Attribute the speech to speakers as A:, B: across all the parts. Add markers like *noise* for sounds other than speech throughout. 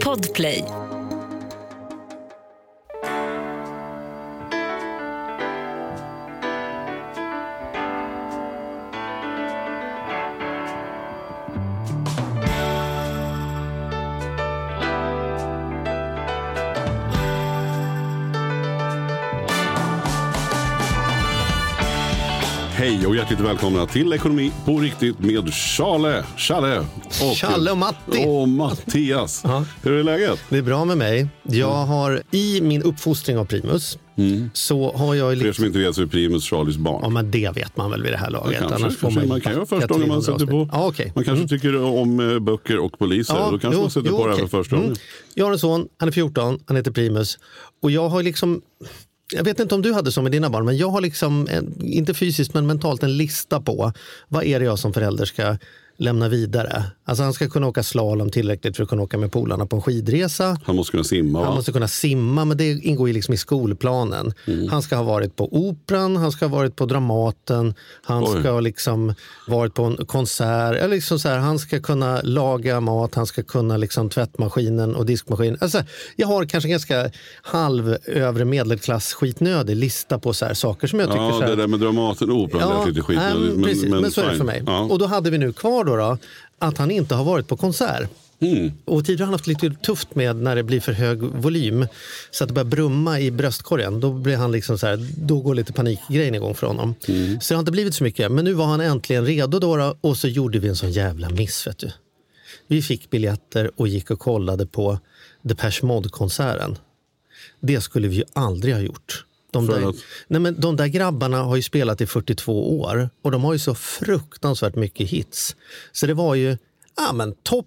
A: Podplay.
B: Hjärtligt välkomna till Ekonomi på riktigt med Charle, Challe och,
C: Challe och Matti.
B: och Mattias. Hur är läget?
C: Det är bra med mig. Jag har i min uppfostring av Primus så har jag...
B: För er som inte vet så är Primus Charlies barn.
C: ja, men det vet man väl vid det här laget.
B: Kanske,
C: Annars får man,
B: man kan ju första gången man
C: 300
B: sätter på.
C: Ja, okej.
B: Man kanske
C: Mm.
B: tycker om eh, böcker och poliser. Då kanske man sätter på det här för första gången.
C: Jag har en son, han är 14, han heter Primus. Och jag har liksom... Jag vet inte om du hade så med dina barn, men jag har liksom, en, inte fysiskt men mentalt, en lista på vad är det jag som förälder ska lämna vidare. Alltså han ska kunna åka slalom tillräckligt för att kunna åka med polarna på en skidresa.
B: Han måste kunna simma. va?
C: Han måste kunna simma, men det ingår ju liksom i skolplanen.
B: Mm.
C: Han ska ha varit på Operan, han ska ha varit på Dramaten, han
B: Oj.
C: ska ha liksom varit på en konsert. Eller liksom så här, han ska kunna laga mat, han ska kunna liksom tvättmaskinen och diskmaskinen. Alltså, jag har kanske ganska halv övre medelklass skitnödig lista på så här saker som jag tycker
B: Ja,
C: så här,
B: det där med Dramaten och Operan lät lite
C: nej,
B: skitnödigt.
C: men, precis, men, så är det för mig.
B: Ja.
C: Och då hade vi nu kvar då, då att han inte har varit på konsert.
B: Mm.
C: Och tidigare har han haft lite tufft med när det blir för hög volym. Så att det börjar brumma i bröstkorgen. Då, blir han liksom så här, då går lite panikgrejen igång för honom.
B: Mm.
C: Så det har inte blivit så mycket. Men nu var han äntligen redo då, då och så gjorde vi en sån jävla miss. Vet du. Vi fick biljetter och gick och kollade på Depeche Mode-konserten. Det skulle vi ju aldrig ha gjort. De där,
B: att?
C: nej men de där grabbarna har ju spelat i 42 år och de har ju så fruktansvärt mycket hits. Så det var ju ja, men topp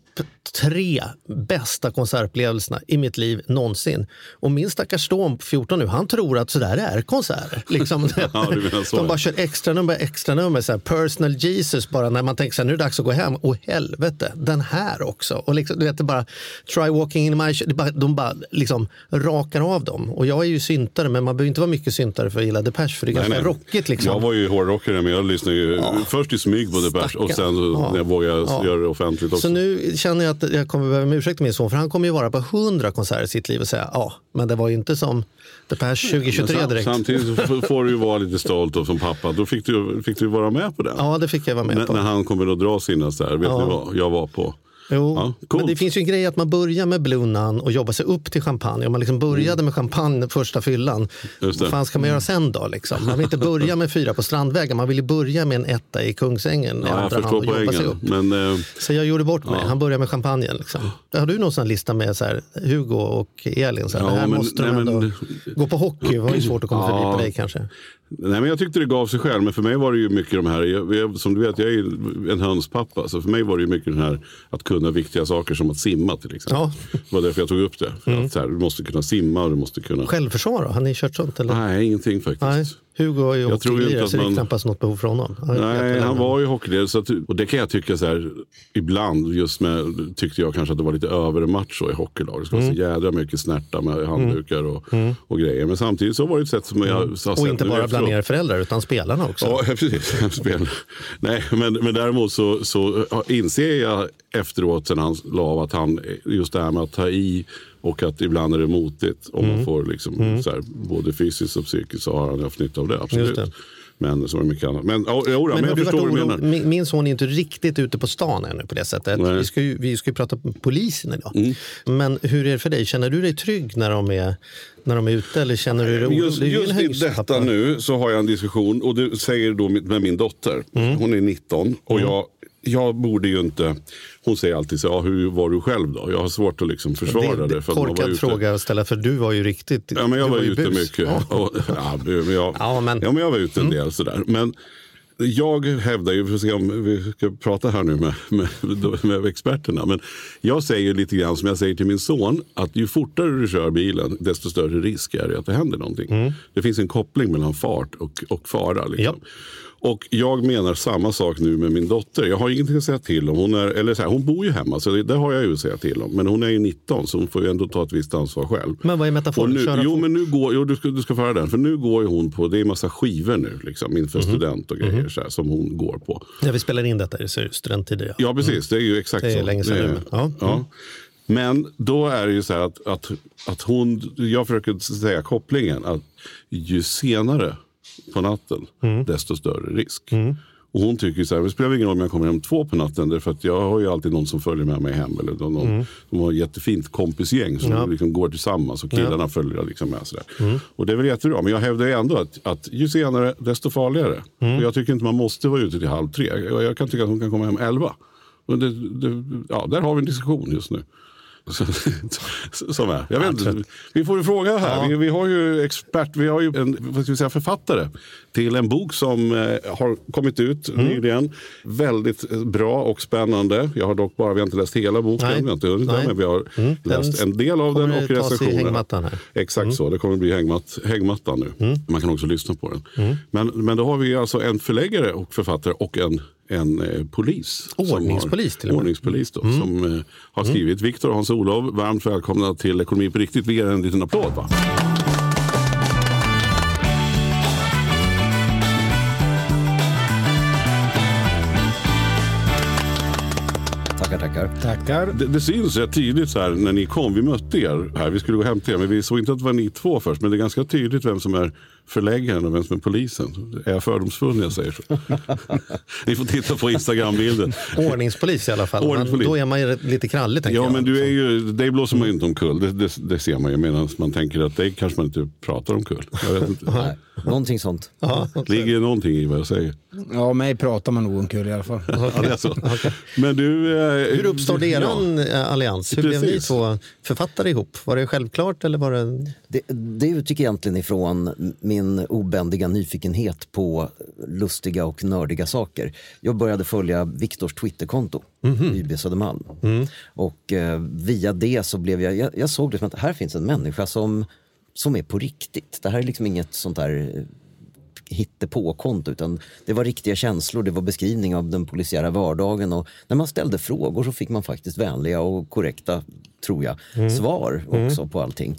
C: tre bästa konsertupplevelserna i mitt liv någonsin. Och min stackars son på 14 nu, han tror att sådär är konserter. Liksom. *laughs*
B: Ja,
C: de bara
B: ja.
C: kör extra nummer, extra nummer, så här, personal Jesus bara när man tänker så här, nu är det dags att gå hem. Och helvete, den här också. Och liksom, du vet, det bara, try walking in my... Det bara, de bara liksom rakar av dem. Och jag är ju syntare, men man behöver inte vara mycket syntare för att gilla Depeche, för det är ganska
B: nej.
C: rockigt. Liksom.
B: Jag var ju hårdrockare men jag lyssnade ju först i smyg på Depeche och sen
C: Ja.
B: när jag vågade
C: Ja.
B: göra det offentligt också.
C: Så nu känner jag att jag kommer behöva ursäkta min son, för han kommer ju vara på 100 konserter i sitt liv och säga ja, men det var ju inte som Depeche 2023
B: Men sam-
C: direkt.
B: Samtidigt får du ju vara lite stolt och som pappa. Då fick du, fick du vara med på det.
C: Ja, det fick jag vara med
B: N-
C: på.
B: när han kommer att dra sina så här, vet
C: Ja.
B: ni vad, jag var på.
C: Jo,
B: Ja,
C: men det finns ju en grej att man börjar med Blue Nun och jobbar sig upp till champagne. Om man liksom började med champagne första fyllan,
B: Mm.
C: Vad fan ska man göra sen då? Liksom? Man vill inte börja med fyra på Strandvägen, man vill ju börja med en etta i Kungsängen
B: Ja, jag
C: hand
B: förstår
C: och jobba sig upp.
B: poängen. Men eh,
C: Så jag gjorde bort mig, han började med champagnen. Liksom. Har du någon sån lista med så här, Hugo och Elin? Så här,
B: Ja,
C: här
B: men-
C: måste
B: nej,
C: ändå...
B: men-
C: Gå på hockey det var ju svårt att komma förbi
B: Ja.
C: på dig kanske.
B: Nej, men jag tyckte det gav sig själv. Men för mig var det ju mycket de här, jag, jag, som du vet jag är en hönspappa. Så för mig var det ju mycket den här att kunna viktiga saker som att simma till exempel.
C: Ja.
B: Det var därför jag tog upp det. För att, så här, du måste kunna simma och du måste kunna...
C: Självförsvar då? Har ni kört sånt? Eller?
B: Nej, ingenting faktiskt.
C: Nej. Hugo är ju
B: Jag att
C: så det är
B: man-
C: knappast något behov för honom. Han
B: Nej, han var ju hockeyledare. Så att, och det kan jag tycka så här, ibland, just med, tyckte jag kanske att det var lite övermacho i hockeylag. Det skulle
C: Mm.
B: så jädra mycket snärta med handdukar och, och grejer. Men samtidigt så var det ett sätt som jag har
C: Mm. Och inte bara bland er föräldrar utan spelarna också.
B: Ja, *laughs* precis. Spel. Nej, men, men däremot så, så inser jag efteråt sen han la av att han, just det här med att ta i och att ibland är det motigt. Om
C: Mm.
B: man får liksom, så här, både fysiskt och psykiskt så har han haft nytta av det. Absolut.
C: Just det.
B: Men så är mycket annat. Men, ja, jo, men,
C: har
B: jag
C: du
B: förstår vad du menar.
C: min, min son är inte riktigt ute på stan ännu på det sättet.
B: Nej.
C: Vi ska, ju, vi ska ju prata med polisen idag.
B: Mm.
C: Men hur är det för dig? Känner du dig trygg när de är, när de är ute? Eller känner du dig orolig?
B: Just,
C: Du är ju en
B: just i detta nu så har jag en diskussion och det säger då med min dotter.
C: Mm.
B: Hon är 19 och jag, jag borde ju inte... Hon säger alltid så ja, hur var du själv då? Jag har svårt att liksom försvara det.
C: det, det
B: för var
C: korkad
B: ute.
C: fråga att ställa för du var ju riktigt...
B: Ja, men jag var,
C: ju
B: ute
C: bus.
B: mycket.
C: Ja. *laughs*
B: Och, ja, men jag,
C: Ja, men-
B: ja, men jag var ute en del sådär. Men jag hävdar ju, får se om vi ska prata här nu med, med, med experterna. Men jag säger lite grann som jag säger till min son. Att ju fortare du kör bilen, desto större risk är det att det händer någonting.
C: Mm.
B: Det finns en koppling mellan fart och, och fara. Liksom. Och jag menar samma sak nu med min dotter. Jag har ingenting att säga till om. Hon, är, eller så här, hon bor ju hemma, så det, det har jag ju att säga till om. Men hon är ju 19, så hon får ju ändå ta ett visst ansvar själv.
C: Men vad är metaforen?
B: Nu,
C: Köra
B: jo,
C: fort?
B: men nu går, jo, du, ska, du ska få höra den. För nu går ju hon på, det är massa skivor nu liksom, inför
C: Mhm.
B: student och grejer så här, som hon går på.
C: När vi spelar in detta är det studenttider. Ja.
B: Ja, precis. Det är ju exakt
C: Det är
B: så.
C: länge sedan nu, men- ja.
B: ja. Men då är det ju så här att, att, att hon, jag försöker säga kopplingen att ju senare på natten,
C: Mm.
B: desto större risk. Och hon tycker så här, det spelar ingen roll om jag kommer hem två på natten, därför att jag har ju alltid någon som följer med mig hem. Eller någon,
C: Mm.
B: De har ett jättefint kompisgäng som liksom går tillsammans och killarna följer liksom med. Sådär.
C: Mm.
B: Och det är väl jättebra, men jag hävdar ändå att, att ju senare, desto farligare.
C: Mm.
B: Och jag tycker inte man måste vara ute till halv tre. Jag, jag kan tycka att hon kan komma hem elva. Och det, det, ja, där har vi en diskussion just nu. *laughs* Som är. Jag vet inte, vi får ju fråga här. Vi, vi har ju expert, vi har ju en vad ska vi säga, författare till en bok som eh, har kommit ut
C: Mm.
B: nyligen. Väldigt eh, bra och spännande. Jag har dock bara, vi har inte läst hela boken,
C: Nej.
B: vi har inte hunnit
C: Nej.
B: men vi har läst
C: Den
B: en del av den och recensionerna. Exakt så, det kommer bli hängmatt, hängmattan nu. Man kan också lyssna på den. Men, men då har vi alltså en förläggare och författare och en, en eh, polis. som
C: Ordningspolis
B: har,
C: till och med.
B: Ordningspolis då, som eh, har skrivit. Viktor och Hans-Olof, varmt välkomna till Ekonomi på riktigt. Vi ger en liten applåd. Va?
A: Tackar, tackar.
D: Tackar.
B: Det, det syns rätt tydligt så här när ni kom. Vi mötte er här. Vi skulle gå hem till er. Men vi såg inte att det var ni två först. Men det är ganska tydligt vem som är förläggaren och vem som är polisen. Är jag fördomsfull när jag säger så? *laughs* ni får titta på Instagram-bilden.
C: Ordningspolis i alla fall.
B: Ordningspolis.
C: Men då är man ju lite krallig.
B: Ja,
C: jag.
B: men du är ju, dig blåser man ju inte omkull. Det, det, det ser man ju. Medan man tänker att dig kanske man inte pratar omkull. Jag vet inte.
A: Nej, *laughs* någonting sånt.
C: Ja,
B: Ligger det någonting i vad jag säger?
D: Ja, mig pratar man nog omkull i alla fall. *laughs*
B: Ja, det är så. Men du... Eh,
C: Hur uppstod
B: du-
C: eran eh, allians? Hur blev ni
B: Precis.
C: två författare ihop? Var det självklart eller var det...
A: Det, det utgick egentligen ifrån min obändiga nyfikenhet på lustiga och nördiga saker. Jag började följa Viktors Twitterkonto, YB Södermalm. Och eh, via det så blev jag, jag, jag såg det som att här finns en människa som, som är på riktigt. Det här är liksom inget sånt där eh, hittepåkonto utan det var riktiga känslor, det var beskrivning av den polisiära vardagen och när man ställde frågor så fick man faktiskt vänliga och korrekta, tror jag, svar också på allting.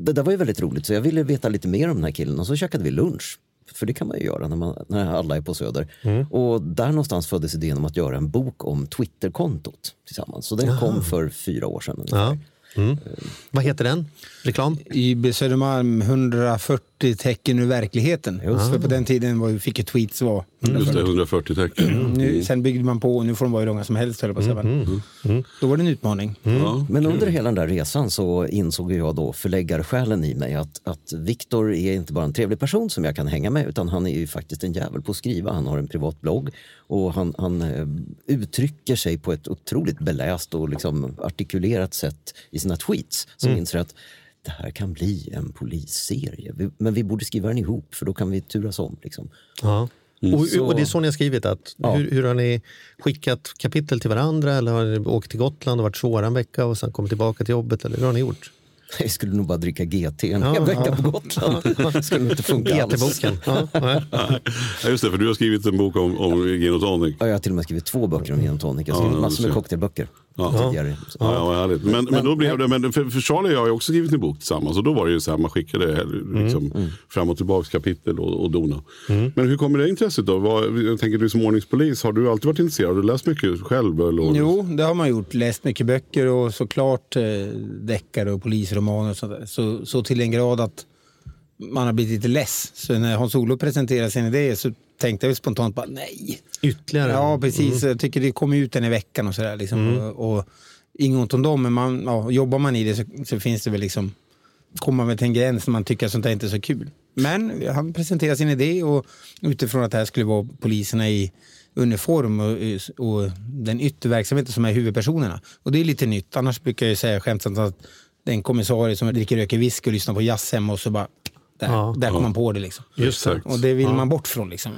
A: Det där var ju väldigt roligt så jag ville veta lite mer om den här killen och så käkade vi lunch. För det kan man ju göra när, man, när alla är på Söder. Och där någonstans föddes idén om att göra en bok om Twitterkontot tillsammans. Så den kom för fyra år sedan.
C: Mm. Vad heter den? Reklam?
D: YB Södermalm 140 tecken ur verkligheten. För på den tiden var, fick ju tweets vara.
B: Just det, 140 tecken.
D: Nu, sen byggde man på och nu får de vara hur långa som helst. höll på att säga. Men Då var det en utmaning.
B: Ja.
A: Men under hela den där resan så insåg jag då förläggarsjälen i mig att, att Viktor är inte bara en trevlig person som jag kan hänga med utan han är ju faktiskt en jävel på att skriva. Han har en privat blogg och han, han eh, uttrycker sig på ett otroligt beläst och liksom artikulerat sätt i sina tweets som inser att det här kan bli en polisserie. Vi, men vi borde skriva den ihop för då kan vi turas om. Liksom.
C: Ja. Och, och det är så ni har skrivit? Att,
A: Ja.
C: hur, hur har ni skickat kapitel till varandra eller har ni åkt till Gotland och varit svåra en vecka och sen kommit tillbaka till jobbet? Eller hur har ni gjort? *laughs*
A: Jag skulle nog bara dricka GT en
C: Ja,
A: vecka på Gotland. Det skulle nog inte funka alls.
C: GT-boken. Ja. *laughs*
B: Ja, just det, för du har skrivit en bok om, om gin och tonic.
A: Ja, jag har till och med skrivit två böcker om gin och tonic. Jag har skrivit
B: Ja,
A: massor med cocktailböcker
B: Ja.
A: Så-
B: Ja, ja, härligt. Men, men, då blev det, men för, för Charlie och jag har ju också skrivit en bok tillsammans och då var det ju så här, man skickade liksom, fram och tillbaka kapitel och, och dona. Men hur kommer det intresset då? Vad, jag tänker du som ordningspolis, har du alltid varit intresserad? Har du läst mycket själv? Eller?
D: Jo, det har man gjort. Läst mycket böcker och såklart eh, deckare och polisromaner och sånt där. Så, så till en grad att man har blivit lite less. Så när Hans-Olof presenterade sin idé så tänkte jag spontant bara nej.
C: Ytterligare?
D: Ja, precis. Jag tycker det kommer ut en i veckan och sådär. Liksom. Och, och, inget ont om dem, men man, ja, jobbar man i det så, så finns det väl liksom kommer man väl till en gräns när man tycker att sånt där inte är så kul. Men han presenterade sin idé och utifrån att det här skulle vara poliserna i uniform och, och den ytterverksamheten som är huvudpersonerna. Och det är lite nytt. Annars brukar jag säga skämtsamt att det är en kommissarie som dricker röker whisky och lyssnar på jazz hemma och så bara Där,
C: Ja.
D: där kom man på det. Liksom.
C: Just det.
D: Och det vill man bort från. Liksom.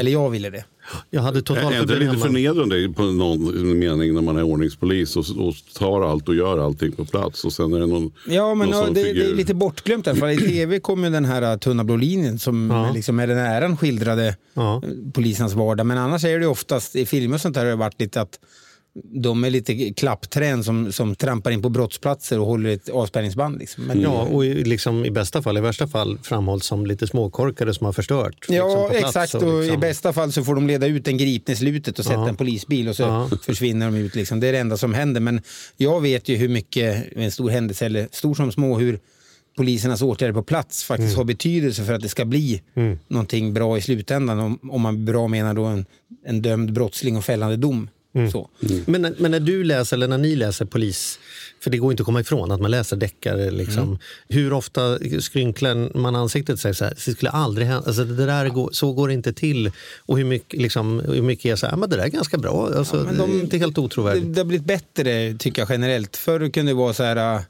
D: Eller jag ville det.
C: Jag hade
B: Är inte det lite
C: hemma.
B: förnedrande på någon mening när man är ordningspolis och, och tar allt och gör allting på plats och sen är det någon,
D: Ja, men
B: någon
D: ja, det, det är lite bortglömt alla fall. I tv kom ju den här uh, tunna blå linjen som
C: Ja.
D: liksom med den äran skildrade
C: Ja.
D: polisens vardag. Men annars är det oftast i filmer och sånt där har det varit lite att de är lite klappträn som, som trampar in på brottsplatser och håller ett avspärrningsband. Liksom. Men,
C: Ja, och i, liksom, i bästa fall, i värsta fall framhålls som lite småkorkade som har förstört. liksom,
D: Ja,
C: plats
D: exakt.
C: och
D: Och
C: liksom-
D: I bästa fall så får de leda ut en gripne i slutet och sätta
C: Ja.
D: en polisbil och så
C: Ja.
D: försvinner de ut. Liksom. Det är det enda som händer. Men jag vet ju hur mycket en stor händelse, eller stor som små, hur polisernas åtgärder på plats faktiskt har betydelse för att det ska bli någonting bra i slutändan. Om, om man bra menar då en, en dömd brottsling och fällande dom. Så.
C: Men, när- men när du läser, eller när ni läser polis, för det går inte att komma ifrån att man läser deckare. Liksom,
D: Mm.
C: Hur ofta skrynklar man ansiktet säger så här, det skulle aldrig hända, alltså, det där går, så går det inte till. Och hur mycket, liksom, hur mycket är så här, "Ah, men det där är ganska bra, alltså,
D: men de-
C: det är inte helt
D: Det,
C: otrovärdigt.
D: det har blivit bättre tycker jag generellt. Förr kunde det vara så här...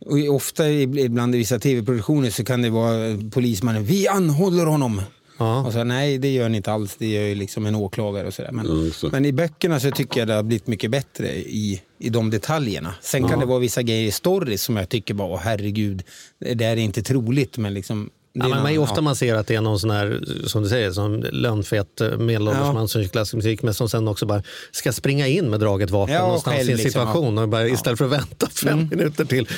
D: Och ofta ibland i vissa tv-produktioner så kan det vara polismannen, vi anhåller honom.
C: Ja.
D: Och så, nej, det gör ni inte alls. Det gör ju liksom en åklagare och sådär.
B: Ja,
D: Men,
B: just det.
D: men i böckerna så tycker jag det har blivit mycket bättre i, i de detaljerna. Sen kan det vara vissa grejer i stories som jag tycker bara, åh herregud, det där är inte troligt. Men liksom, det
C: Ja,
D: är
C: men
D: någon-
C: man är ofta
D: ja.
C: man ser att det är någon sån här, som du säger, som lönnfet eh, medelålders
D: Ja.
C: man som kör klassisk musik men som sen också bara ska springa in med draget vapen
D: Ja,
C: någonstans
D: själv
C: i en
D: liksom,
C: situation och bara, istället för att vänta fem minuter till.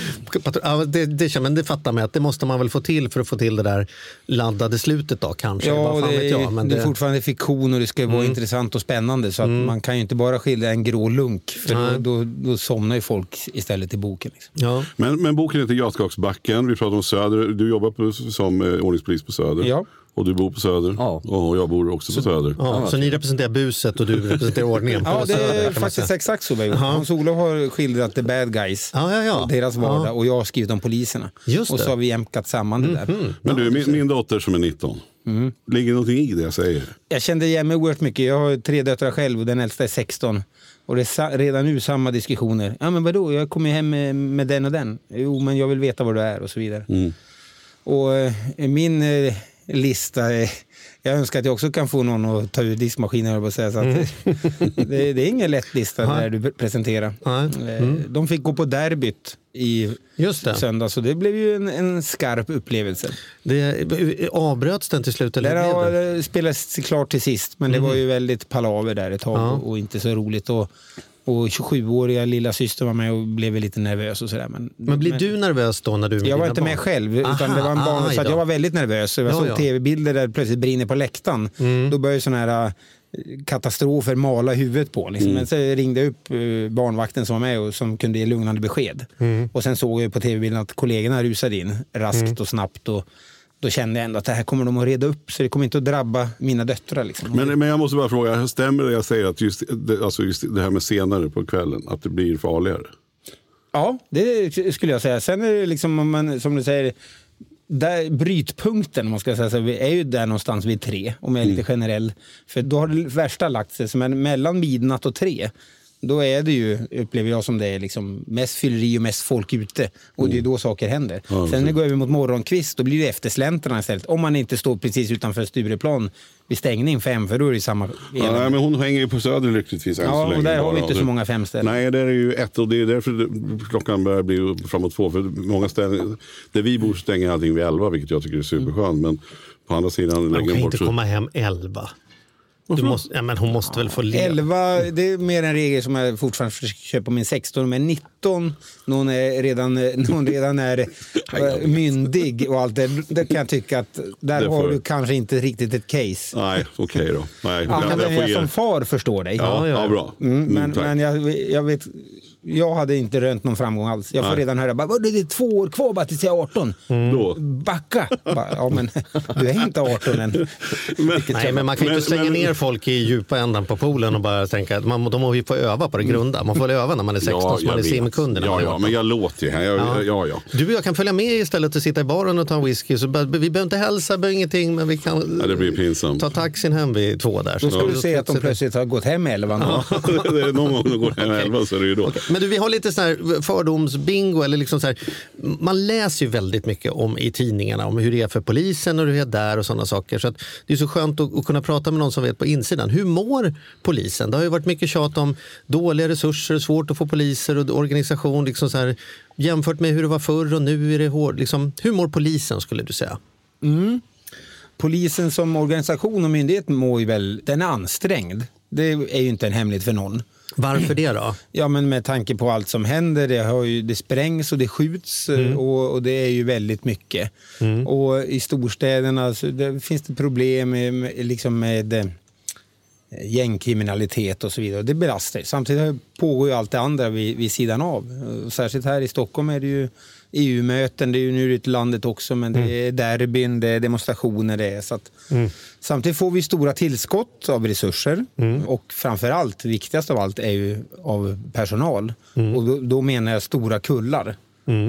C: Ja, det, det, men det fattar man att det måste man väl få till för att få till det där laddade slutet då kanske.
D: Ja, det, är,
C: jag. Men
D: det är
C: det, Mm.
D: fortfarande fiktion och det ska vara intressant och spännande. Så att man kan ju inte bara skildra en grå lunk. För då, då, då somnar ju folk istället i boken. Liksom.
C: ja.
B: Men, men boken heter Gatskaksbacken. Vi pratar om Söder. Du jobbar på, som eh, ordningspolis på Söder.
D: Ja.
B: Och du bor på Söder.
A: Ja.
B: Och jag bor också på Söder.
C: Ja, så ni representerar buset och du representerar ordningen på
D: Ja, det
C: Söder,
D: är
C: kan man
D: faktiskt exakt så vi har. Hans-Olof har skildrat the bad guys.
C: Ja, ja,
D: Deras vardag.
C: Ja.
D: Och jag har skrivit om poliserna.
C: Just
D: och så
C: det.
D: har vi jämkat samman det där.
B: Men du, min, min dotter som är 19.
D: Mm.
B: Ligger någonting i det jag säger?
D: Jag kände igen mig oerhört mycket. Jag har tre döttrar själv och den äldsta är 16. Och det är sa- redan nu samma diskussioner. Ja men vadå, jag kommer hem med, med den och den. Jo men jag vill veta var du är och så vidare.
B: Mm.
D: Och eh, min eh, lista, jag önskar att jag också kan få någon att ta ur diskmaskinen. att Säga, så att, *laughs* det, det är ingen lätt lista
C: Nej.
D: där du presenterar. Eh, De fick gå på derbyt i
C: Just det.
D: söndag så det blev ju en, en skarp upplevelse.
C: det. Avbröts den till slut? Eller det?
D: det spelats klart till sist, men det var ju väldigt palaver där ett tag
C: Ja.
D: och, och inte så roligt. Och, och 27-åriga lilla syster var med och blev lite nervös och sådär. Men,
C: Men blir du nervös då när du
D: Jag var inte
C: barn?
D: med själv, utan
C: Aha,
D: det var en barn,
C: aj
D: så jag var väldigt nervös. Jag
C: Ja,
D: såg
C: ja.
D: tv-bilder där det plötsligt brinner på läktaren. Då började sådana här äh, katastrofer mala huvudet på. Liksom. Men så ringde jag upp eh, barnvakten som var med och som kunde ge lugnande besked. Och sen såg jag på tv-bilden att kollegorna rusade in raskt och snabbt. Och då kände jag ändå att det här kommer de att reda upp så det kommer inte att drabba mina döttrar. Liksom.
B: Men, men jag måste bara fråga, stämmer det jag säger att just det, alltså just det här med senare på kvällen, att det blir farligare?
D: Ja, det skulle jag säga. Sen är det liksom, om man, som du säger, där, brytpunkten om man ska säga så, är ju där någonstans vid tre, om jag är lite generell. För då har det värsta lagt sig. Men mellan midnatt och tre, då är det ju, upplever jag som det är, liksom mest fylleri och mest folk ute. Och det är då saker händer.
B: Ja,
D: Sen när det går över mot morgonkvist, då blir det eftersläntrarna istället. Om man inte står precis utanför Stureplan vid stängning fem, för då är det samma
B: Ja, nej, men hon hänger ju på Söder lyckligtvis än
D: Ja,
B: så
D: och
B: länge.
D: där har vi inte så
B: Det-
D: många femställen.
B: Nej, där är ju ett och det är därför klockan börjar bli framåt två. För många ställen, där vi bor stänger allting vid elva, vilket jag tycker är superskönt. Men på andra sidan längre
C: kan
B: bort
C: inte
B: så...
C: komma hem elva. Du måste, ja, men hon måste väl få leva?
D: 11, det är mer en regel som jag fortfarande försöker köpa på min 16. Men 19, någon, är redan, någon redan är *laughs* eh, myndig och allt det. Det kan jag tycka att där
B: får
D: har
B: du.
D: kanske inte riktigt ett case.
B: Nej, okej då. Nej,
D: Ja,
B: jag, jag
D: jag som far förstår dig.
B: Ja,
C: ja.
B: ja, bra.
D: Mm,
B: Mm,
D: men
B: tack.
D: men jag, jag vet, jag hade inte rönt någon framgång alls. Jag får
B: Nej.
D: redan höra bara, "Vad, det är två år kvar bara tills jag är 18.
B: Då.
D: Backa! Bara, ja, men du är inte 18 än. *laughs*
B: Men,
C: Nej, men man kan ju
B: Men-
C: inte slänga
B: men-
C: ner folk i djupa ändan på poolen och bara tänka att man, de måste ju få öva på det grunda. Man får väl öva när man är 16 så
B: jag
C: man är man
B: Ja, ja,
C: 18.
B: men jag låter ju här. Jag, ja. Ja, ja.
C: Du och jag kan följa med istället och sitta i baren och ta en whisky. Så bara, vi behöver inte hälsa, behöver ingenting, men vi kan
B: Ja, det blir pinsamt.
C: ta taxin hem vid två där.
D: Då ska du se att de plötsligt har gått hem 11.
B: Ja, *laughs* det är någon gång de går hem elva så är det ju då.
C: Men du, vi har lite sån här fördomsbingo. Eller liksom så här, man läser ju väldigt mycket om i tidningarna om hur det är för polisen och hur det är där och sådana saker. Så att det är så skönt att, att kunna prata med någon som vet på insidan. Hur mår polisen? Det har ju varit mycket tjat om dåliga resurser, svårt att få poliser och organisation. Liksom så här, jämfört med hur det var förr och nu är det hårt. Liksom, hur mår polisen skulle du säga? Mm.
D: Polisen som organisation och myndighet mår ju väl, den är ansträngd. Det är ju inte en hemlighet för någon.
C: Varför det då? *clears throat*
D: Ja, men med tanke på allt som händer. Det, har ju, det sprängs och det skjuts
C: Mm.
D: och, och det är ju väldigt mycket. Och i storstäderna så det, finns det problem med, med, liksom med eh, gängkriminalitet och så vidare. Det belastar. Samtidigt pågår ju allt det andra vid, vid sidan av. Och Särskilt här i Stockholm är det ju EU-möten, det är ju nu ute i landet också, men det är derbyn, det är demonstrationer. Det är, så att, Samtidigt får vi stora tillskott av resurser och framför allt, viktigast av allt, är ju av personal. Och då, då menar jag stora kullar.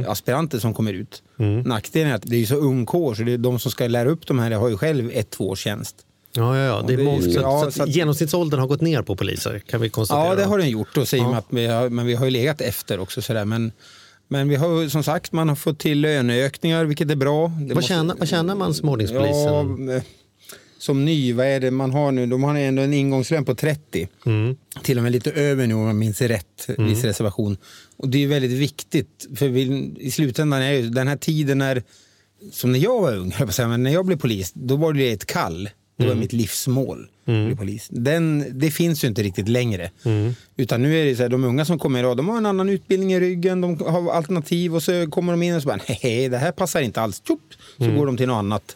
D: aspiranter som kommer ut. Nackdelen är att det är så ung kår, så det är de som ska lära upp de här har ju själv ett, två års tjänst.
C: Ja, ja, ja. Det är
D: det
C: många, så,
D: ja, så att-
C: genomsnittsåldern har gått ner på poliser kan vi konstatera.
D: Ja, det har den gjort. Och säger
C: Ja.
D: att vi har, men vi har ju legat efter också. Sådär. Men, men vi har som sagt, man har fått till löneökningar, vilket är bra. Det
C: vad,
D: måste-
C: tjänar, vad tjänar man som ordningspolisen?
D: Ja, som ny, vad är det man har nu? De har ändå en ingångslön på 30.
C: Mm.
D: Till och med lite över nu om jag minns rätt, viss reservation. Och det är väldigt viktigt, för vi, i slutändan är ju den här tiden när, som när jag var ung, jag säga, men när jag blev polis, då var det ett kall. Det var mitt livsmål. bli polis. Den, det finns ju inte riktigt längre. Utan nu är det så här, de unga som kommer idag, de har en annan utbildning i ryggen, de har alternativ och så kommer de in och så bara, nej det här passar inte alls. Tjup, så går de till något annat.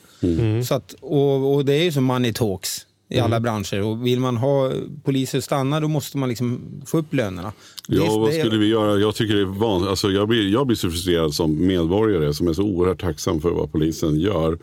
D: Så att, och, och det är ju som money talks i alla branscher. Och vill man ha poliser stanna då måste man liksom få upp lönerna.
B: Ja,
D: Det-
B: vad skulle vi göra? Jag tycker det är alltså, jag, blir, jag blir så frustrerad som medborgare som är så oerhört tacksam för vad polisen gör.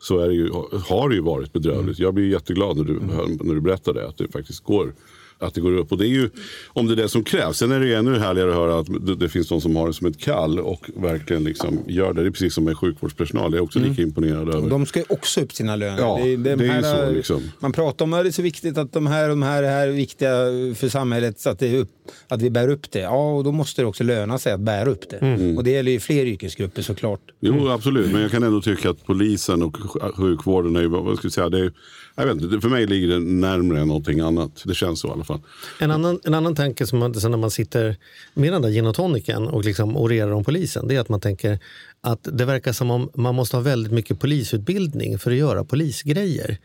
B: Så är det ju, har det ju varit bedrövligt. Jag blir jätteglad när du, när du berättar det, att det faktiskt går. Att det går upp. Och det är ju om det är det som krävs. Sen är det ju ännu härligare att höra att det, det finns de som har det som ett kall och verkligen liksom gör det. Det är precis som med sjukvårdspersonal. Det är också lika imponerad över.
D: De ska ju också upp sina löner.
B: Ja,
D: de
B: det är ju
D: här,
B: så, liksom.
D: Man pratar om att det är så viktigt att de här och de här är viktiga för samhället så att, det är upp, att vi bär upp det. Ja, och då måste det också löna sig att bära upp det.
B: Mm.
D: Och det gäller ju fler yrkesgrupper såklart.
B: Jo, absolut. Men jag kan ändå tycka att polisen och sj- sjukvården är ju, vad ska jag säga, det är, jag vet inte, för mig ligger det närmare än någonting annat. Det känns så i alla fall.
C: En annan, en annan tanke som man, sen när man sitter med den där gin och tonicen och liksom orerar om polisen, det är att man tänker att det verkar som om man måste ha väldigt mycket polisutbildning för att göra polisgrejer.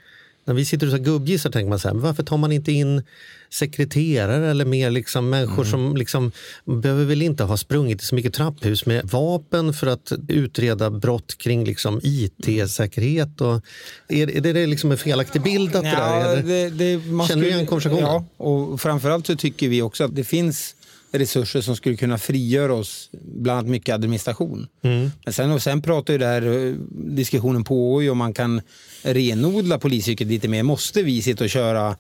C: När vi sitter och gubbgissar tänker man så här, varför tar man inte in sekreterare eller mer liksom människor som liksom behöver väl inte ha sprungit i så mycket trapphus med vapen för att utreda brott kring liksom IT-säkerhet. Och, är, är det liksom en felaktig bild att det där
D: det, det,
C: Känner du
D: skulle-
C: igen konversationen?
D: Ja, och framförallt så tycker vi också att det finns resurser som skulle kunna frigöra oss, bland annat mycket administration.
C: Mm.
D: Men sen, och sen pratar ju det här, eh, diskussionen pågår ju om man kan renodla polisyrket lite mer. Måste vi sitta och köra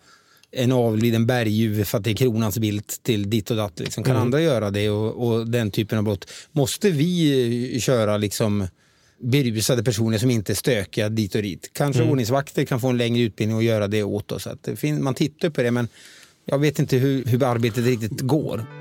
D: en avliden berguv för att det är kronans vilt till ditt och datt? Liksom. Kan andra göra det och, och den typen av brott? Måste vi eh, köra liksom berusade personer som inte är stökiga dit och dit? Kanske ordningsvakter kan få en längre utbildning och göra det åt oss. Att man tittar på det men jag vet inte hur, hur arbetet riktigt går.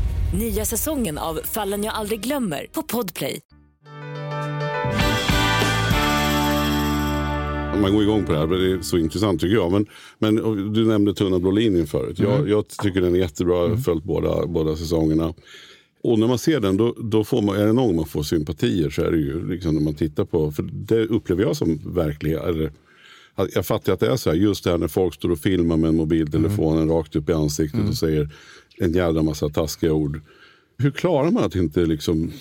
E: Nya säsongen av Fallen jag aldrig glömmer på Podplay.
B: Man går igång på det här, det är så intressant tycker jag. Men, men du nämnde Tunna blå linjen förut. Jag, jag tycker den är jättebra, jag har följt båda, båda säsongerna. Och när man ser den, då, då får man, är det någon man får sympatier så är det ju liksom när man tittar på, för det upplever jag som verklighet. Eller, jag fattar att det är så här, just det här när folk står och filmar med en mobiltelefon rakt upp i ansiktet och säger en jävla massa taskiga ord. Hur klarar man att inte liksom...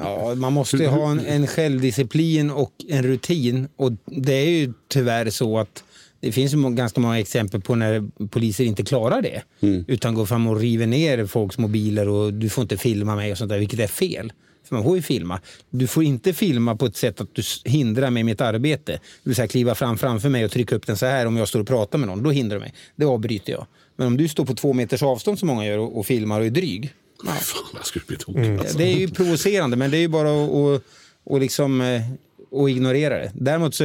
D: Ja, man måste ju ha en, en självdisciplin och en rutin. Och det är ju tyvärr så att det finns ganska många exempel på när poliser inte klarar det. Utan går fram och river ner folks mobiler och du får inte filma mig och sånt där, vilket är fel. För man får ju filma. Du får inte filma på ett sätt att du hindrar mig i mitt arbete. Det vill säga kliva fram framför mig och trycka upp den så här om jag står och pratar med någon. Då hindrar du mig. Det avbryter jag. Men om du står på två meters avstånd som många gör och, och filmar och är dryg.
B: Fan, jag skulle bli tokig. Alltså.
D: Det är ju provocerande, men det är ju bara att, att, att, liksom, eh, att ignorera det. Däremot så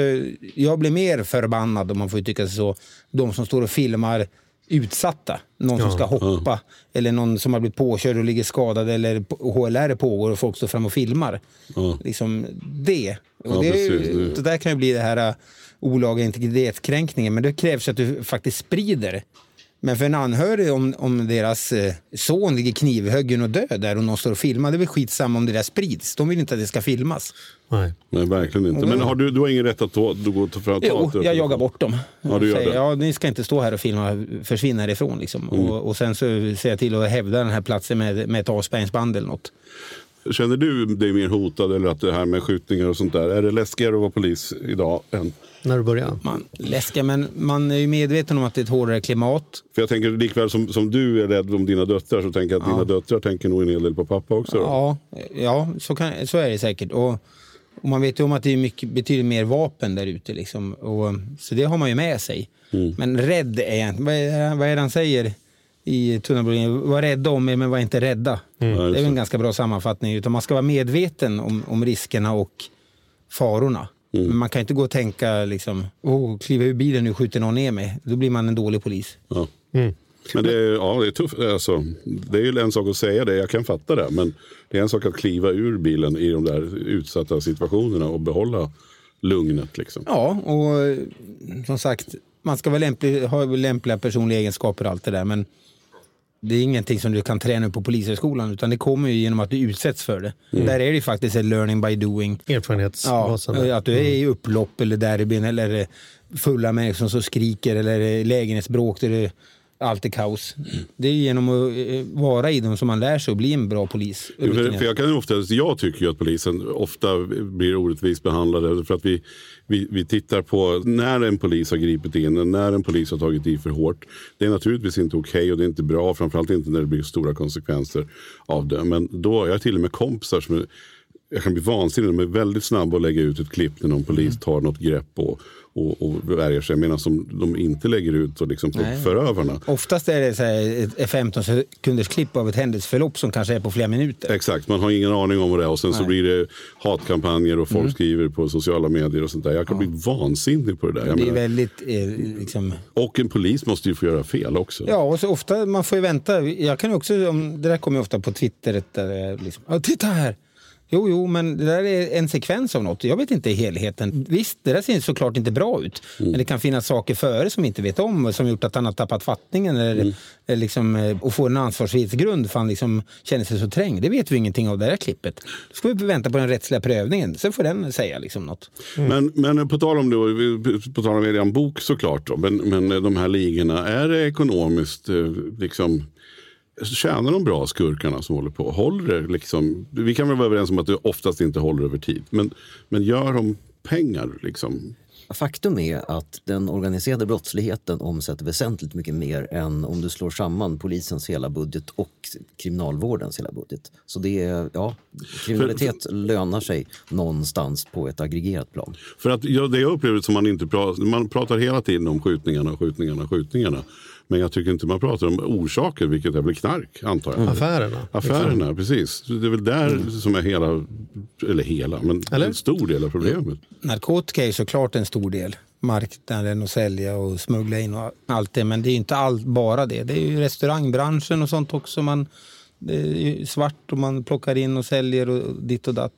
D: jag blir mer förbannad, om man får tycka så, de som står och filmar utsatta. Någon som ska hoppa eller någon som har blivit påkörd och ligger skadad eller HLR pågår och folk står fram och filmar. Liksom det. Och
B: Ja,
D: det,
B: precis.
D: det där kan ju bli det här uh, olaga integritetskränkningen, men det krävs att du faktiskt sprider men för en anhörig om, om deras eh, son ligger knivhuggen och död där och någon står och filmar, det är väl skitsamma om det där sprids. De vill inte att det ska filmas.
C: Nej.
B: Nej, verkligen inte. Men har du, du har ingen rätt att ta, du går ta fram
D: Jo,
B: ta-
D: jag jagar bort dem.
B: Ja, du gör
D: Säger,
B: det.
D: Ja, ni ska inte stå här och filma, försvinna härifrån. Liksom.
B: Mm.
D: Och, och sen så ser jag till att hävda den här platsen med, med ett avspärrningsband eller något.
B: Känner du dig mer hotad eller att det här med skjutningar och sånt där, är det läskigare att vara polis idag än
C: När du började?
D: Man, läskiga, men man är ju medveten om att det är ett hårdare klimat.
B: För jag tänker likväl som, som du är rädd om dina döttrar så tänker jag att dina döttrar tänker nog en hel del på pappa också. Då.
D: Ja, ja så, kan, så är det säkert. Och, och man vet ju om att det är mycket, betydligt mer vapen där ute. Liksom. Och, så det har man ju med sig. Men rädd är jag inte. Vad är, vad är det han säger i tunnelbanan? Var rädda om er men var inte rädda. det är väl en ganska bra sammanfattning. Utan man ska vara medveten om, om riskerna och farorna. Men man kan inte gå och tänka liksom, oh, kliva ur bilen nu skjuter någon ner mig. Då blir man en dålig polis.
B: Ja. Men det är, ja, det är tufft. Alltså, det är ju en sak att säga det, jag kan fatta det. Men det är en sak att kliva ur bilen i de där utsatta situationerna och behålla lugnet. Liksom.
D: Ja, och eh, som sagt, man ska vara lämplig, ha lämpliga personliga egenskaper och allt det där. Men det är ingenting som du kan träna på polishögskolan utan det kommer ju genom att du utsätts för det. Där är det ju faktiskt ett learning by doing. Ja,
C: Erfarenhetsbasen.
D: att du är i upplopp eller derbyn eller fulla människor som skriker eller lägenhetsbråk där det allt är kaos. Det är genom att eh, vara i dem som man lär sig att bli en bra polis.
B: För, för jag, kan ju ofta, jag tycker att polisen ofta blir orättvist behandlade. För att vi, vi, vi tittar på när en polis har gripit in, när en polis har tagit i för hårt. Det är naturligtvis inte okej och det är inte bra. Framförallt inte när det blir stora konsekvenser av det. Men då, jag har till och med kompisar som jag kan bli vansinnig. De är väldigt snabba att lägga ut ett klipp när någon polis tar något grepp och, och, och värjer sig. Medan de, de inte lägger ut och liksom på
D: Nej.
B: förövarna.
D: Oftast är det så här ett 15 sekunders klipp av ett händelseförlopp som kanske är på flera minuter.
B: Exakt, man har ingen aning om vad det är och sen så
D: Nej.
B: blir det hatkampanjer och folk
D: Mm.
B: skriver på sociala medier och sånt där. Jag kan bli vansinnig på det där. Jag
D: Det är
B: menar,
D: väldigt eh, liksom,
B: och en polis måste ju få göra fel också.
D: Ja, och så ofta, man får ju vänta. Jag kan också, om, det där kommer ju ofta på Twitter, där är liksom, "Ja, titta här! Jo, jo, men det där är en sekvens av något. Jag vet inte helheten. Visst, det där ser såklart inte bra ut. Men det kan finnas saker före som vi inte vet om som gjort att han har tappat fattningen eller, eller liksom, eh, och får en ansvarsfrihetsgrund för han liksom känner sig så trängd. Det vet vi ingenting av det här klippet. Då ska vi vänta på den rättsliga prövningen. Sen får den säga liksom något.
B: Men, men på tal om det, på tal om er bok såklart, då, men, men de här ligorna, är det ekonomiskt eh, liksom Tjänar de bra skurkarna som håller på? Håller det liksom? Vi kan väl vara överens om att det oftast inte håller över tid. Men, men gör de pengar liksom?
A: Faktum är att den organiserade brottsligheten omsätter väsentligt mycket mer än om du slår samman polisens hela budget och kriminalvårdens hela budget. Så det är, ja, kriminalitet lönar sig någonstans på ett aggregerat plan.
B: För att ja, det jag upplever som man inte pratar, man pratar hela tiden om skjutningarna, skjutningarna, skjutningarna. Men jag tycker inte man pratar om orsaker, vilket är väl knark antar jag.
C: Affärerna.
B: Affärerna, precis. Det är väl där som är hela, eller hela, men
C: Eller?
B: en stor del av problemet.
D: Narkotika är ju såklart en stor del. Marknaden och sälja och smuggla in och allt det. Men det är ju inte allt bara det. Det är ju restaurangbranschen och sånt också. Man, det är ju svart och man plockar in och säljer och ditt och datt.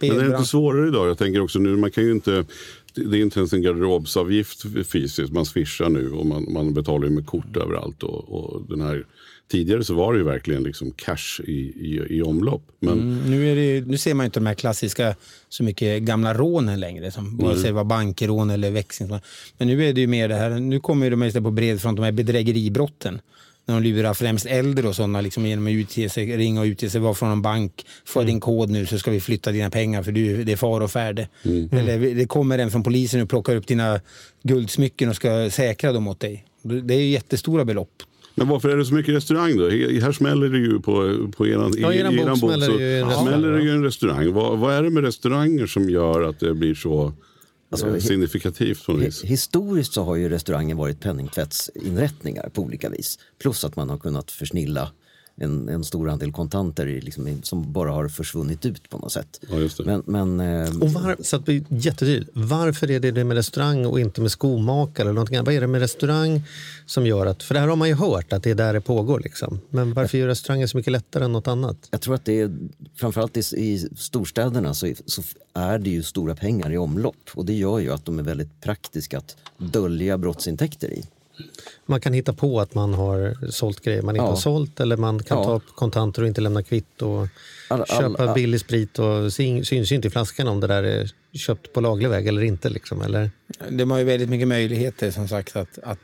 B: Men det är inte
D: Spelbransch.
B: svårare idag. Jag tänker också nu, man kan ju inte, det är inte ens en garderobsavgift fysiskt. Man swishar nu och man, man betalar ju med kort överallt. Och, och den här, tidigare så var det ju verkligen liksom cash i, i, i omlopp. Men
D: Mm, nu, det, ju- nu ser man inte de här klassiska så mycket gamla rånen längre. Som vare sig var bankrån eller växlingsrån. Men nu är det ju mer det här. Nu kommer ju de istället på bred front, de här bedrägeribrotten. När de lurar främst äldre och sådana liksom genom att utge sig, ringa och utge sig, var från en bank, få din kod nu så ska vi flytta dina pengar för du, det är far och färde. Eller det kommer en från polisen och plockar upp dina guldsmycken och ska säkra dem åt dig. Det är ju jättestora belopp.
B: Men varför är det så mycket restaurang då? Här smäller det ju på, på eran,
C: Ja, i eran bok smäller
B: så
C: det ju
B: smäller det ju en restaurang. Vad, vad är det med restauranger som gör att det blir så
A: Alltså,
B: eh, signifikativt på något vis?
A: Hi- Historiskt så har ju restaurangen varit penningtvättsinrättningar på olika vis. Plus att man har kunnat försnilla en, en stor andel kontanter liksom, som bara har försvunnit ut på något sätt.
B: Ja, just det.
A: Men, men eh,
C: Och var, så att jättetydligt. Varför är det det med restaurang och inte med skomakare? Eller någonting annat? Vad är det med restaurang som gör att... För det här har man ju hört att det är där det pågår. Liksom. Men varför gör restaurangen så mycket lättare än något annat?
A: jag tror att det är framförallt i, i storstäderna så, så är det ju stora pengar i omlopp och det gör ju att de är väldigt praktiska att dölja brottsintäkter i.
C: Man kan hitta på att man har sålt grejer man inte
A: Ja.
C: har sålt eller man kan
A: Ja.
C: ta upp kontanter och inte lämna kvitto. Och
A: All- all-
C: köpa
A: all-
C: billig sprit och syn- syns ju inte i flaskan om det där är köpt på laglig väg eller inte. Liksom, eller?
D: De har ju väldigt mycket möjligheter som sagt att, att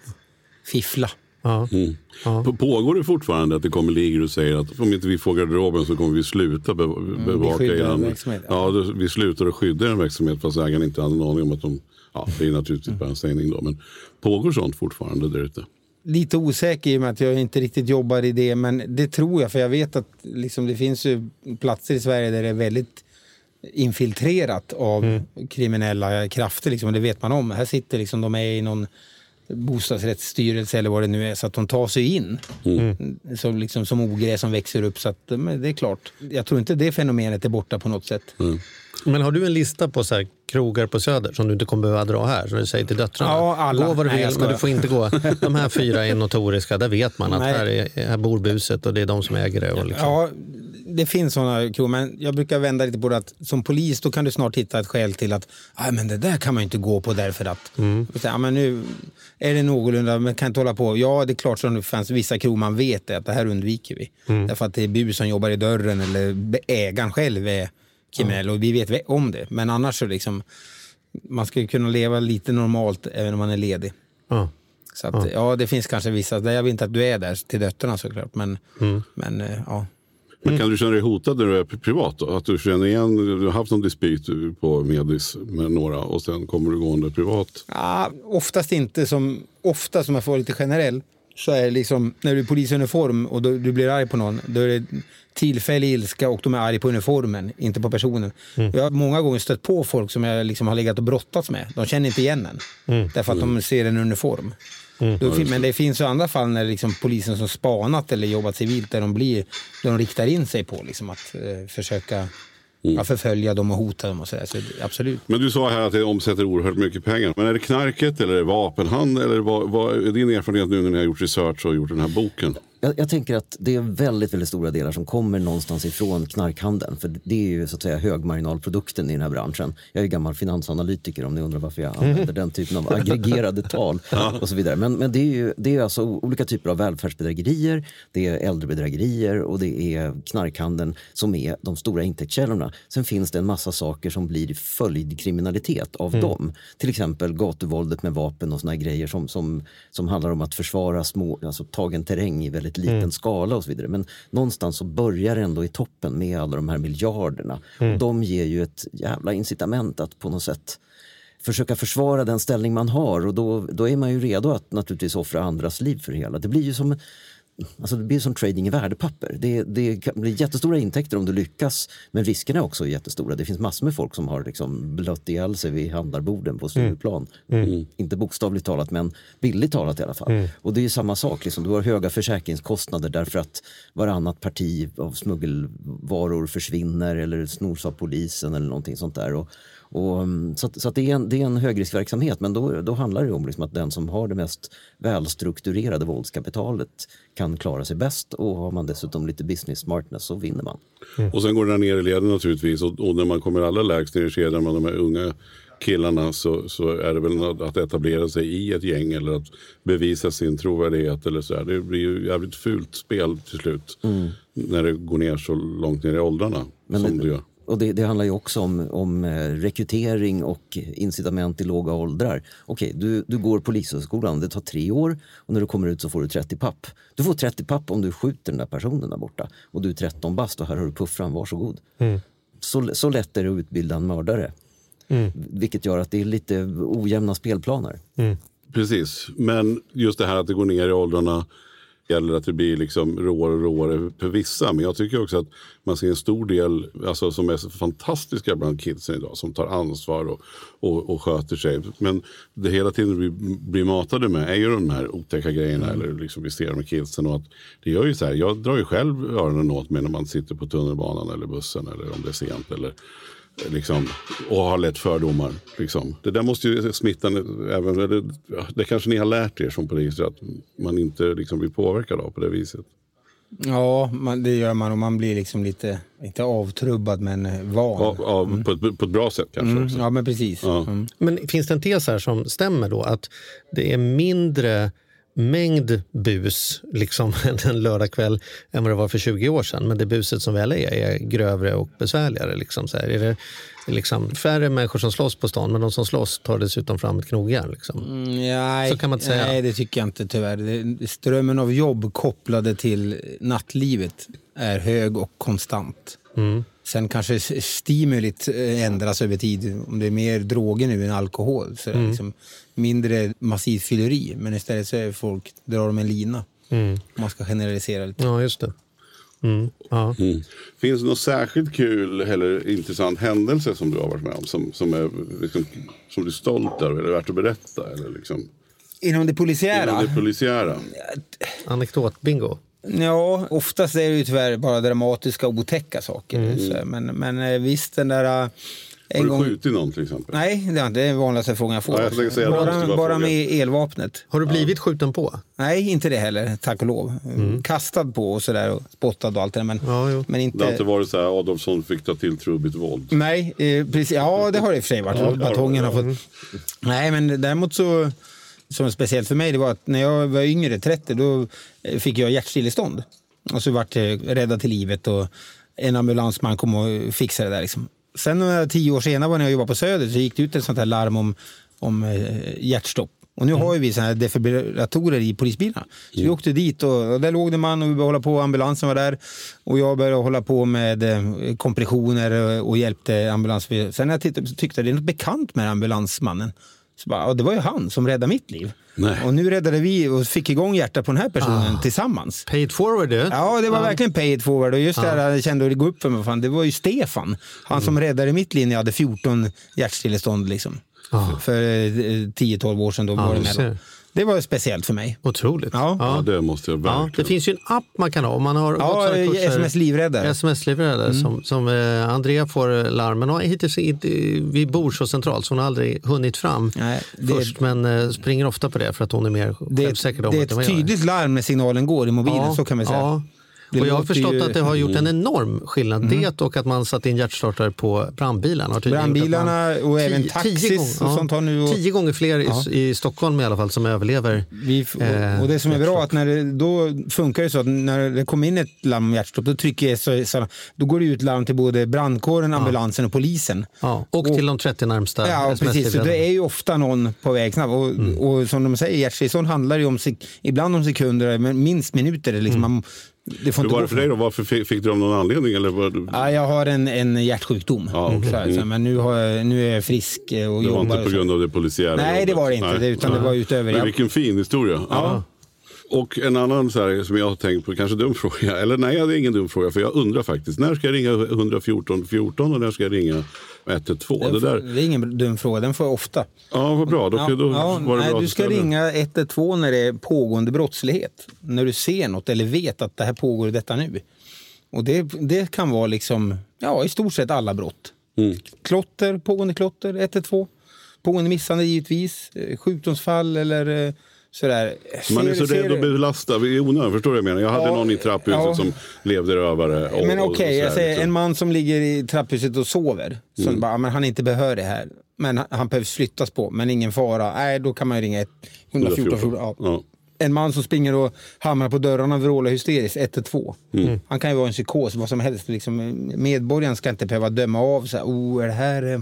D: fiffla.
C: Ja.
B: Mm.
C: Ja.
B: Pågår det fortfarande att det kommer ligor och säger att om inte vi får garderoben så kommer vi sluta be bevaka
D: skydda
B: er
D: en verksamhet.
B: Ja, vi slutar att skydda en verksamhet fast ägaren inte hade en aning om att de... Ja, det är naturligtvis bara en sägning då. Men pågår sånt fortfarande där ute?
D: lite osäker i och med att jag inte riktigt jobbar i det. Men det tror jag, för jag vet att liksom, det finns ju platser i Sverige där det är väldigt infiltrerat av kriminella krafter. Liksom, och det vet man om. Här sitter liksom, de är i någon bostadsrättsstyrelse eller vad det nu är, så att de tar sig in som, liksom, som ogräs som växer upp. Så att, men det är klart, jag tror inte det fenomenet är borta på något sätt.
C: Men har du en lista på så här krogar på Söder som du inte kommer behöva dra här? Som du säger till döttrarna?
D: Ja, alla.
C: Gå vad du vill, men du får inte gå. *laughs* De här fyra är notoriska. Där vet man att här, är, här bor buset och det är de som äger det. Och liksom.
D: Ja, det finns sådana krogar, men jag brukar vända lite på det att som polis då kan du snart hitta ett skäl till att "Aj, men det där kan man ju inte gå på därför att. Så, Ja, men nu är det någorlunda, men kan inte hålla på. Ja, det är klart som det fanns vissa krogar man vet det, att det här undviker vi. Därför att det är bus som jobbar i dörren eller ägaren själv är kriminell och vi vet ve- om det. Men annars så liksom, man ska ju kunna leva lite normalt även om man är ledig.
C: Ja.
D: Så att, ja. det finns kanske vissa, där jag vill inte att du är där till döttrarna såklart. Men, men eh, ja.
B: Men kan du känna dig hotad när du är privat? Då? Att du känner igen, du har haft någon dispyt på Medis med några och sen kommer du gående privat?
D: Ja, oftast inte. Som, ofta som jag får lite generell så är det liksom när du är polisuniform och då, du blir arg på någon. Då är det tillfällig ilska och de är arg på uniformen, inte på personen. Jag har många gånger stött på folk som jag liksom har legat och brottats med. De känner inte igen en. Därför att de ser en uniform. Då, fin- men det finns ju andra fall när liksom polisen som spanat eller jobbat civilt där de, blir, där de riktar in sig på liksom att eh, försöka ja, förfölja dem och hota dem och sådär. Så absolut.
B: Men du sa här att det omsätter oerhört mycket pengar. Men är det knarket eller är det vapenhandel? Eller vad, vad är din erfarenhet nu när ni har gjort research och gjort den här boken?
A: Jag, jag tänker att det är väldigt, väldigt stora delar som kommer någonstans ifrån knarkhandeln. För det är ju så att säga högmarginalprodukten i den här branschen. Jag är gammal finansanalytiker om ni undrar varför jag använder den typen av aggregerade *laughs* tal och så vidare. Men, men det är ju det är alltså olika typer av välfärdsbedrägerier, det är äldrebedrägerier och det är knarkhandeln som är de stora intäktskällorna. Sen finns det en massa saker som blir följdkriminalitet av dem. Till exempel gatuvåldet med vapen och såna grejer som, som, som handlar om att försvara små, alltså tagen terräng i väldigt liten skala och så vidare. Men någonstans så börjar det ändå i toppen med alla de här miljarderna. Och de ger ju ett jävla incitament att på något sätt försöka försvara den ställning man har och då, då är man ju redo att naturligtvis offra andras liv för det hela. Det blir ju som Alltså det blir som trading i värdepapper. Det, det kan bli jättestora intäkter om du lyckas men riskerna är också jättestora. Det finns massor med folk som har liksom blött ihjäl sig vid handlarborden på Stureplan. Mm. Inte bokstavligt talat men bildligt talat i alla fall. Mm. Och det är samma sak, liksom. du har höga försäkringskostnader därför att varannat parti av smuggelvaror försvinner eller snors av polisen eller någonting sånt där. Och, och, mm, så, att, så att det, är en, det är en högriskverksamhet men då, då handlar det om liksom att den som har det mest välstrukturerade våldskapitalet kan klara sig bäst och har man dessutom lite business smartness så vinner man.
B: Mm. Och sen går det ner i leden naturligtvis och, och när man kommer allra lägst ner i kedjan med de här unga killarna så, så är det väl att etablera sig i ett gäng eller att bevisa sin trovärdighet. Eller så här. Det blir ju jävligt fult spel till slut mm. när det går ner så långt ner i åldrarna. Men som det, det gör.
A: Och det, det, handlar ju också om, om eh, rekrytering och incitament i låga åldrar. Okej, du, du går polishögskolan, det tar tre år och när du kommer ut så får du 30 papp. Du får 30 papp om du skjuter den där personen där borta och du är 13 bast och här har du puffran, varsågod. Mm. Så, så lätt är det att utbilda en mördare. Mm. Vilket gör att det är lite ojämna spelplaner. Mm.
B: Precis, men just det här att det går ner i åldrarna eller att det blir liksom råare och råare för vissa. Men jag tycker också att man ser en stor del alltså, som är så fantastiska bland kidsen idag som tar ansvar och, och, och sköter sig. Men det hela tiden vi blir matade med är ju de här otäcka grejerna mm. eller liksom vi ser med kidsen. Och att det gör ju så här, jag drar ju själv öronen åt mig när man sitter på tunnelbanan eller bussen eller om det är sent. Eller, Liksom, och har lätt fördomar. Liksom. Det där måste ju smitta, även, det, det kanske ni har lärt er som poliser, att man inte liksom blir påverkad av på det viset.
D: Ja, man, det gör man och man blir liksom lite, inte avtrubbad men van.
B: Ja, ja mm. på, ett, på, ett, bra sätt kanske. Mm,
D: ja, men precis. Ja.
C: Mm. Men finns det en tes här som stämmer då? Att det är mindre mängd bus liksom, *laughs* en lördagkväll än vad det var för 20 år sedan. Men det buset som väl är, är grövre och besvärligare. Liksom, så här. Är det liksom färre människor som slåss på stan, men de som slåss tar dessutom fram ett knogjärn? Liksom.
D: Mm, nej, så kan man inte säga. Nej, det tycker jag inte tyvärr. strömmen av jobb kopplade till nattlivet är hög och konstant. Mm. Sen kanske stimulit eh, ändras över tid. Om det är mer droger nu än alkohol så mm. liksom mindre massivt fylleri. Men istället så är folk, drar de en lina. Mm. Man ska generalisera lite.
C: Ja, just det. Mm. Ja.
B: Mm. Finns det något särskilt kul eller intressant händelse som du har varit med om? Som, som, är, liksom, som du är stolt över eller värt att berätta? Eller liksom,
D: inom det polisiära?
B: Inom det polisiära.
C: Anekdot-bingo?
D: Ja, oftast är det ju tyvärr bara dramatiska otäcka saker. Mm. Men, men eh, visst, den där...
B: En har du skjutit någon till exempel?
D: Nej, det är den vanligaste frågan jag får.
B: Ja, jag
D: bara, bara, bara med elvapnet.
C: Har du blivit ja. skjuten på?
D: Nej, inte det heller, tack och lov. Mm. Kastad på och sådär och spottad och allt det där. Men,
C: ja,
D: men inte...
B: Det har inte varit så här Adolfsson fick ta till trubbigt våld?
D: Nej, eh, precis. Ja, det har det i och för sig varit. Ja, Batongen har fått... Nej, men däremot så som är speciellt för mig det var att när jag var yngre, 30, då eh, fick jag hjärtstillestånd. Och så vart jag räddad till livet och en ambulansman kom och fixade det där. Liksom. Sen några tio år senare när jag jobbade på Söder så gick det ut ett sånt här larm om, om eh, hjärtstopp. Och nu mm. har vi såna här defibrillatorer i polisbilarna. Så mm. vi åkte dit och, och där låg det man och vi började hålla på, ambulansen var där. Och jag började hålla på med eh, kompressioner och, och hjälpte ambulansbilen. Sen när jag tittade tyckte jag det är något bekant med ambulansmannen. Så bara, och det var ju han som räddade mitt liv. Nej. Och nu räddade vi och fick igång hjärtat på den här personen ah. tillsammans.
C: Paid forward du.
D: Ja, det var ah. verkligen paid forward. Och just ah. det jag kände att det gå upp för mig, fan, det var ju Stefan. Han mm. som räddade mitt liv när jag hade 14 hjärtstillestånd. Liksom. Ah. För 10-12 eh, år sedan. Då var det med det var speciellt för mig.
C: Otroligt.
B: Ja, ja det måste jag verkligen. Ja,
C: det finns ju en app man kan ha om man har
D: ja, sms livräddare.
C: Sms livräddare mm. som, som eh, Andrea får larmen. Och hittills inte, vi bor så centralt så hon har aldrig hunnit fram Nej, det, först men eh, springer ofta på det för att hon är mer självsäker.
D: Det, det är ett tydligt larm när signalen går i mobilen, ja, så kan man säga. Ja.
C: Och jag har förstått ju... att det har gjort en enorm skillnad. Mm. Det och att man satt in hjärtstartare på brandbilarna.
D: Brandbilarna och även taxis och sånt har nu... Och...
C: Tio gånger fler ja. i, i, Stockholm i alla fall som överlever.
D: Vi, och, och det som är bra att när det, då funkar det så att när det kommer in ett larm om hjärtstopp då trycker så, så, då går det ut larm till både brandkåren, ambulansen och polisen.
C: Ja, och, och till de 30 närmsta
D: Ja, precis. Så det är ju ofta någon på väg snabbt. Och, mm. och som de säger, hjärtstillestånd handlar ju om, ibland om sekunder, men minst minuter. Liksom. Mm. Man, Det får
B: Hur
D: inte
B: var det för dig då? Varför fick, fick du av någon anledning? Eller var du...
D: Ja, jag har en, en hjärtsjukdom.
B: Ja, okej.
D: så här, så men nu, jag, nu är jag frisk och
B: Det var
D: jobbar.
B: inte
D: och
B: på
D: så.
B: grund av det polisiära
D: Nej, det
B: jobbet?
D: var det inte. Det, utan det var utöver.
B: Men vilken fin historia. Ja. Och en annan så här, som jag har tänkt på, kanske dum fråga. Eller nej, det är ingen dum fråga. För jag undrar faktiskt, när ska jag ringa 114 14 och när ska jag ringa 112? Det där,
D: det är ingen dum fråga, den får jag ofta.
B: ja, vad bra. Då,
D: Ja,
B: då
D: ja,
B: var det
D: nej,
B: bra
D: du ska
B: ställa.
D: ringa 112 när det är pågående brottslighet. När du ser något eller vet att det här pågår detta nu. Och det, det kan vara liksom, ja, i stort sett alla brott.
B: Mm.
D: Klotter, pågående klotter, 112. Pågående misshandel givetvis. eh, Sjukdomsfall eller eh, sådär.
B: Man är så
D: ser
B: rädd att belasta i onödan. Förstår du vad jag menar? Jag hade
D: Ja,
B: någon i trapphuset
D: ja.
B: som levde rövare. Och,
D: Men okej,
B: och
D: jag säger
B: liksom.
D: en man som ligger i trapphuset och sover. Så
B: Mm.
D: bara, men han är inte behörig här. Men han, han behövs flyttas på, men ingen fara. Nej, då kan man ju ringa ett- 114.
B: 114.
D: Ja.
B: Ja.
D: En man som springer och hamrar på dörrarna och vrålar hysteriskt, 112.
B: Mm.
D: Han kan ju vara en psykos, vad som helst. Liksom, medborgaren ska inte behöva döma av så här, oh, är det här, eh,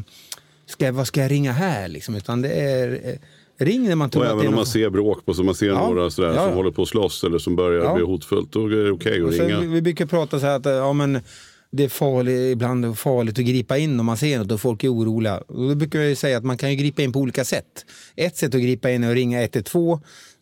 D: ska, vad ska jag ringa här? Liksom, utan det är, eh, ring när man tror
B: Och
D: att
B: även
D: det är
B: om man
D: något.
B: ser bråk på, så man ser
D: Ja.
B: några sådär,
D: Ja,
B: som håller på att slåss eller som börjar
D: Ja.
B: bli hotfullt, då är det okej
D: Och
B: att ringa.
D: vi, brukar prata så här att ja, men det är farligt, ibland farligt att gripa in om man ser något och folk är oroliga. Och då brukar jag ju säga att man kan ju gripa in på olika sätt. Ett sätt att gripa in är att ringa 112,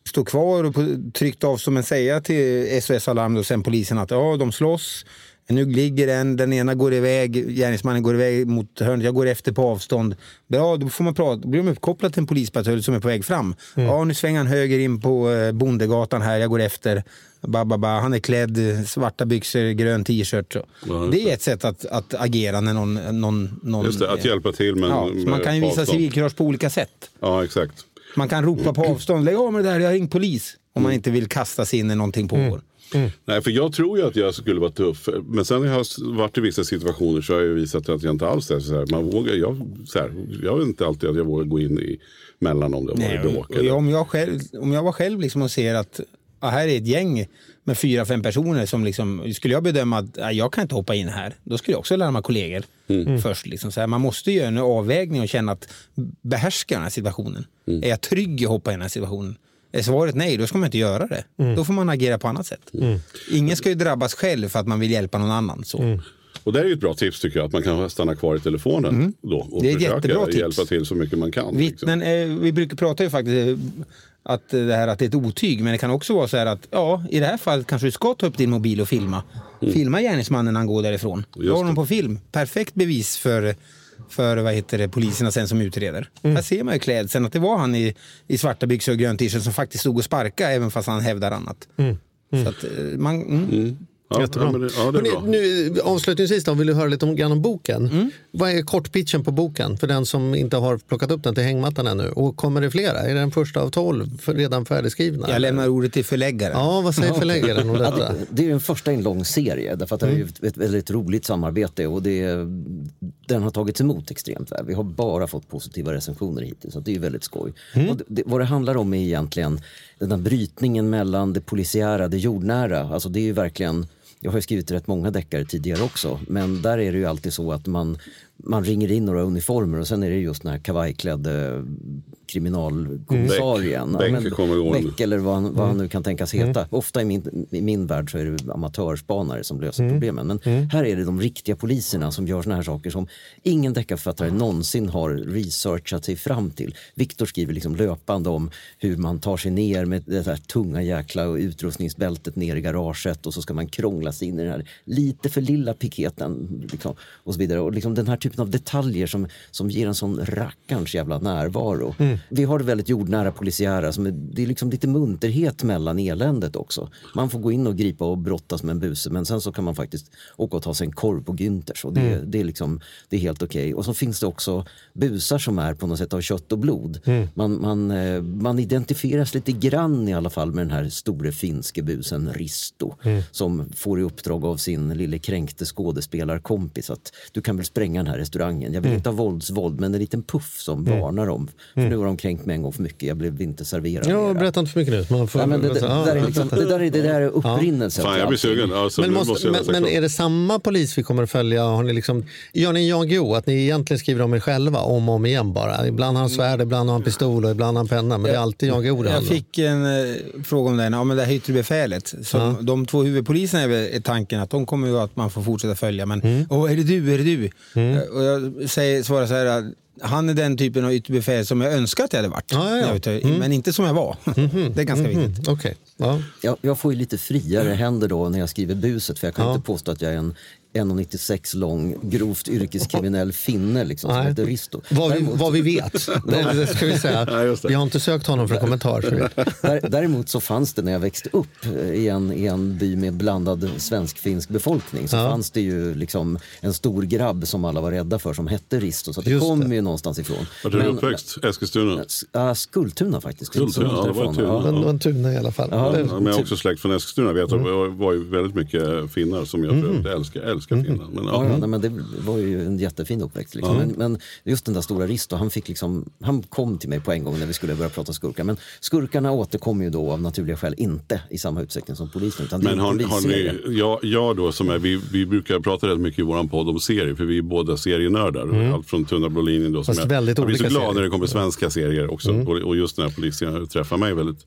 D: stå kvar och tryckt avstånd men säga till SOS Alarm och sen polisen att ja, de slåss. Nu ligger en, den ena går iväg, gärningsmannen går iväg mot hörnet, jag går efter på avstånd. Bra, då får man prata, då blir de uppkopplade till en polispatrull som är på väg fram. Ja, nu svänger han höger in på eh, Bondegatan här, jag går efter. Ba, ba, ba. Han är klädd, svarta byxor, grön t-shirt.
B: Ja,
D: det är ett sätt att, att agera när någon... någon, någon
B: Just det, att hjälpa till men
D: ja,
B: med
D: Man kan ju visa civilkurage på olika sätt.
B: Ja, exakt.
D: Man kan ropa på avstånd, lägg av med det där, jag har ringt polis. Om man inte vill kasta sig in när någonting pågår.
B: Nej, för jag tror ju att jag skulle vara tuff. Men sen när jag har varit i vissa situationer så har jag visat att jag inte alls är så här. Man vågar, jag, så här, jag vet inte alltid att jag vågar gå in i mellan om det har varit bråk. eller-
D: om, jag själv, om jag var själv liksom och ser att ja, här är ett gäng med fyra, fem personer som liksom, skulle jag bedöma att ja, jag kan inte hoppa in här, då skulle jag också larma kollegor
B: Mm.
D: först. Liksom. Så här, man måste göra en avvägning och känna att behärskar den här situationen?
B: Mm.
D: Är jag trygg i att hoppa i den här situationen? Är svaret nej, då ska man inte göra det. Då får man agera på annat sätt. Ingen ska ju drabbas själv för att man vill hjälpa någon annan. Så.
B: Och det är ju ett bra tips tycker jag. Att man kan stanna kvar i telefonen då och
D: Mm. Det är
B: försöka
D: jättebra tips.
B: hjälpa till så mycket man kan. liksom.
D: Vittnen, eh, vi brukar prata ju faktiskt eh, att eh, det här att det är ett otyg, men det kan också vara så här att ja, i det här fallet kanske du ska ta upp din mobil och filma. Filma gärningsmannen när han går därifrån. Du
B: Mm. Just
D: har honom på film. Perfekt bevis för, för vad heter det, poliserna sen som utreder.
B: Mm.
D: Här ser man ju klädseln att det var han i, i svarta byxor och grön t-shirt som faktiskt stod och sparkade även fast han hävdar annat. Så att eh, man... Mm.
B: Ja,
C: Jättebra.
B: Ja, men det, ja, det är
C: Hörrni,
B: bra.
C: nu, avslutningsvis då, vill du höra lite om, grann om boken?
D: Mm.
C: Vad är kortpitchen på boken för den som inte har plockat upp den till hängmattan ännu? Och kommer det flera? Är det den första av tolv för, redan färdigskrivna?
D: Jag lämnar ordet till förläggaren.
C: Ja, vad säger *laughs* förläggaren om detta?
A: det, är den första i en lång serie därför att det är ju ett, ett väldigt roligt samarbete och det, den har tagits emot extremt väl. Vi har bara fått positiva recensioner hittills så det är väldigt skoj. Och det, det, vad det handlar om är egentligen den här brytningen mellan det polisiära, det jordnära. Alltså det är ju verkligen jag har ju skrivit rätt många deckare tidigare också men där är det ju alltid så att man, man ringer in några uniformer och sen är det just den här kavajklädde kriminalkommissarien.
B: Beck.
A: Ja,
B: Beck gående.
A: Beck eller vad han, vad han nu kan tänkas heta. Ofta i min, i min värld så är det amatörspanare som löser problemen. Men här är det de riktiga poliserna som gör såna här saker som ingen deckarförfattare någonsin har researchat sig fram till. Viktor skriver liksom löpande om hur man tar sig ner med det här tunga jäkla utrustningsbältet ner i garaget och så ska man krångla sig in i den här lite för lilla piketen. Liksom, och så vidare. Och liksom den här typen av detaljer som, som ger en sån rackarns jävla närvaro. Vi har det väldigt jordnära polisiära. Som är, det är liksom lite munterhet mellan eländet också. Man får gå in och gripa och brottas med en buse men sen så kan man faktiskt åka och ta sig en korv på Günthers. Och det, det, är liksom, det är helt okej. Och så finns det också busar som är på något sätt av kött och blod. Man, man, eh, man identifieras lite grann i alla fall med den här store finske busen Risto. Som får i uppdrag av sin lille kränkte skådespelarkompis att du kan väl spränga den här restaurangen. Jag vill
C: Mm.
A: inte ha våldsvåld men en liten puff som varnar dem. För nu har de kränkt mig en gång för mycket, jag blev inte serverad
C: Ja,
A: mera.
C: berätta inte för mycket nu. Man får,
A: Ja, men det, det,
C: Ja,
A: där är liksom, det, där är, det där är upprinnelsen.
B: Fan,
A: till
B: jag blir sugen. Alltså,
C: Men, måste,
B: måste jag
C: men, men är det samma polis vi kommer att följa? Har ni liksom, gör ni Jan Guillou, att ni egentligen skriver om er själva om och om igen bara? Ibland har han svärd, ibland har han pistol och ibland har han penna. Men det är alltid Jan Guillou det
D: Jag fick en eh, fråga om den, ja, men det här yttre befälet. Som De två huvudpoliserna är, tanken att de kommer ju att man får fortsätta följa. Men
C: Mm.
D: är det du, är det du? Eh, Och jag säger, svarar så här, han är den typen av yttre befäl som jag önskar att jag hade varit.
C: Ja, ja, ja.
D: ute, Men inte som jag var. *laughs* Det är ganska viktigt.
C: Mm, Okej. Ja.
A: Jag, jag får ju lite friare händer då när jag skriver buset för jag kan inte påstå att jag är en 1,96 lång grovt yrkeskriminell finne liksom, som
C: Nej.
A: heter Risto.
C: Vad, vi,
A: Däremot-
C: vad vi vet. *laughs* Det, det ska vi, säga.
B: Ja, det.
C: vi har inte sökt honom för kommentar. Så vi,
A: Där- Däremot så fanns det när jag växte upp i en, i en by med blandad svensk-finsk befolkning så
C: Ja.
A: fanns det ju liksom en stor grabb som alla var rädda för som hette Risto. Så det
C: Just
A: kom
C: det.
A: ju någonstans ifrån.
B: Vart är du
A: Men-
B: uppväxt? Eskilstuna?
A: Ja, Skultuna faktiskt.
B: Skultuna, ja, det var
A: därifrån.
C: det var en tuna i alla fall.
A: Ja.
B: Ja, men jag är också släkt från Eskilstuna. Vet
C: Mm.
B: jag. Det var ju väldigt mycket finnar som jag för övrigt älskar, älskar Finland. Men, ja.
A: Ja, ja, nej, men det var ju en jättefin uppväxt. Liksom. Men, men just den där stora Risto, han, fick liksom, han kom till mig på en gång när vi skulle börja prata skurkar. Men skurkarna återkommer ju då av naturliga skäl inte i samma utsträckning som polisen. Utan
B: Men
A: en
B: har, har ni, jag, jag då som är, vi, vi brukar prata rätt mycket i vår podd om serier för vi är båda serienördar. Allt från Tunna blå linjen då. Som
C: Mm.
B: Jag,
C: väldigt
B: jag blir så glad
C: serier. Mm.
B: när det kommer svenska serier också. Och, och just den här polisen träffar mig väldigt,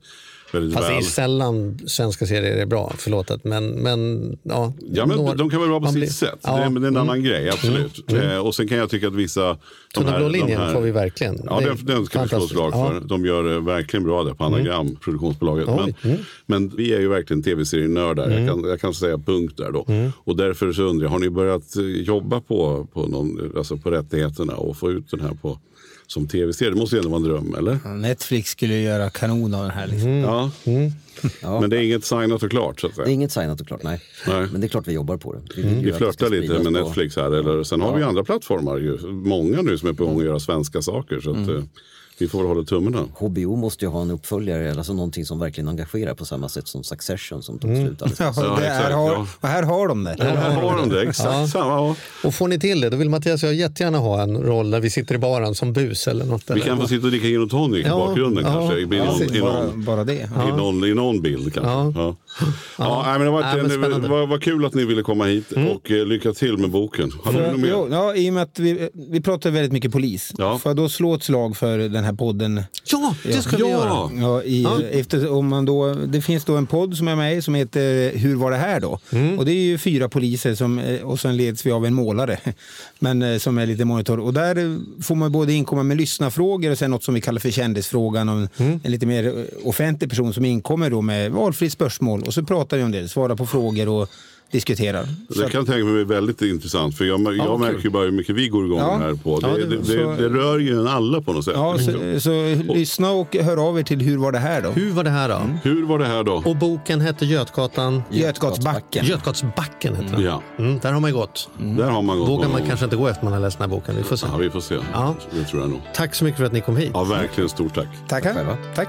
B: väldigt
C: Fast det är
B: väl.
C: sällan svenska serier är bra, förlåt. Men, men, ja,
B: Ja, men
C: några-
B: de kan vara bra på sitt
C: blir-
B: sätt.
C: Ja,
B: Det, är, det är en
C: mm.
B: annan grej, absolut. Eh, och sen kan jag tycka att vissa...
C: Tunna blå linjen
B: här-
C: får vi verkligen.
B: Ja, den, den ska vi slå slag för.
C: Ja.
B: De gör det verkligen bra där på Anagram, produktionsbolaget.
C: Oj,
B: Men, men vi är ju verkligen tv-serienördar. Jag, kan, jag kan säga punkt där då. Och därför så undrar jag, har ni börjat eh, jobba på, på, någon, alltså på rättigheterna och få ut den här på, som tv-serie? Det måste ju ändå vara en dröm, eller?
D: Netflix skulle ju göra kanon av den här. Liksom.
B: Ja.
A: Ja.
B: Men det är inget signat och klart så att säga.
A: Det är inget signat och klart, nej.
B: Nej.
A: Men det är klart vi jobbar på det. Vi, ju
B: Vi flörtar lite med Netflix här. Eller, sen har vi andra plattformar. Ju. Många nu som är på gång att göra svenska saker. Så att,
A: Mm.
B: eh, vi får hålla tummarna.
A: HBO måste ju ha en uppföljare, alltså någonting som verkligen engagerar på samma sätt som Succession som tog slut alldeles *laughs*
D: Ja.
B: Ja, exakt,
D: har,
B: ja.
D: Och här har de det.
B: Ja, här har de det, exakt samma. Ja.
C: Och får ni till det, då vill Mattias och jag jättegärna ha en roll där vi sitter i baren som bus eller något.
B: Vi
C: eller
B: kan få sitta och dricka gin och tonic i
C: Ja,
B: bakgrunden
C: ja,
B: kanske. I,
C: ja,
B: någon, i, någon,
D: bara det.
B: i, någon, I någon bild kanske.
C: Ja.
B: Ja. Ja. nej, men det var,
C: Ja, men
B: det
C: spännande.
B: var, var kul att ni ville komma hit och eh, lycka till med boken. Har du något mer?
D: Jo, ja, I och med att vi, vi pratar väldigt mycket polis.
B: Ja.
D: Får jag då slå ett slag för den här podden?
C: Ja, det ska vi göra.
B: Ja,
D: Ja, i, Efter, om man då, det finns då en podd som är med som heter Hur var det här då? Och det är ju fyra poliser som, eh, och sen leds vi av en målare *laughs* men, eh, som är lite monitor. Och där eh, får man både inkomma med lyssnarfrågor och sen något som vi kallar för kändisfrågan. Och en, en lite mer eh, offentlig person som inkommer då med valfritt spörsmål och så pratar vi om det, svarar på frågor och diskuterar.
B: Det kan jag tänka mig är väldigt intressant. För jag, jag
C: vad
B: märker ju bara hur mycket vi går igång
D: Ja.
B: här på. Det,
C: Ja,
B: det,
D: så-
B: det rör ju en alla på något sätt.
D: Ja, så, så lyssna och hör av er till Hur var det här då?
C: Hur var det här då?
B: Hur var det här då?
C: Och boken hette Götgatan?
D: Götgatsbacken.
C: Götgatsbacken heter den.
B: Ja,
C: Mm, där har man gått.
B: där har man gått
C: Vågar man kanske inte gå efter man har läst den här boken. Vi får se.
B: Ja, vi får se.
C: Ja.
B: Det tror jag nog.
C: Tack så mycket för att ni kom hit.
B: Ja, verkligen stort tack.
D: Tackar.
A: själva.
D: Tack.